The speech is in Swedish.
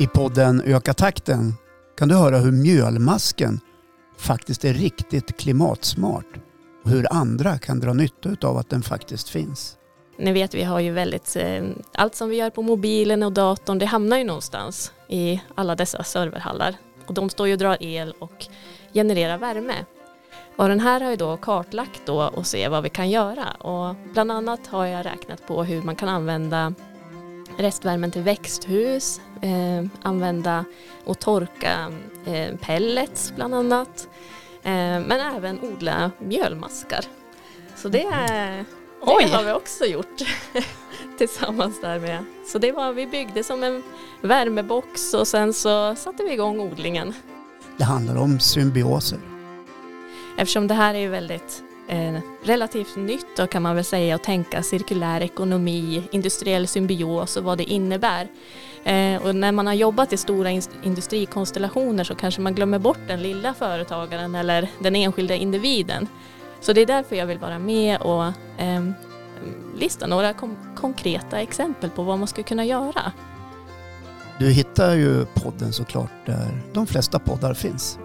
I podden Öka takten kan du höra hur mjölmasken faktiskt är riktigt klimatsmart och hur andra kan dra nytta av att den faktiskt finns. Ni vet vi har ju väldigt, eh, allt som vi gör på mobilen och datorn det hamnar ju någonstans i alla dessa serverhallar. Och de står ju och drar el och genererar värme. Och den här har jag då kartlagt då och se vad vi kan göra. Och bland annat har jag räknat på hur man kan använda restvärmen till växthus, eh, använda och torka eh, pellets bland annat. Eh, men även odla mjölmaskar. Så det, det har vi också gjort tillsammans där med. Så det var, vi byggde som en värmebox och sen så satte vi igång odlingen. Det handlar om symbioser. Eftersom det här är väldigt eh, relativt nytt då kan man väl säga att tänka cirkulär ekonomi, industriell symbios och vad det innebär. Eh, och när man har jobbat i stora industrikonstellationer så kanske man glömmer bort den lilla företagaren eller den enskilda individen. Så det är därför jag vill vara med och eh, lista några konkreta exempel på vad man skulle kunna göra. Du hittar ju podden såklart där de flesta poddar finns.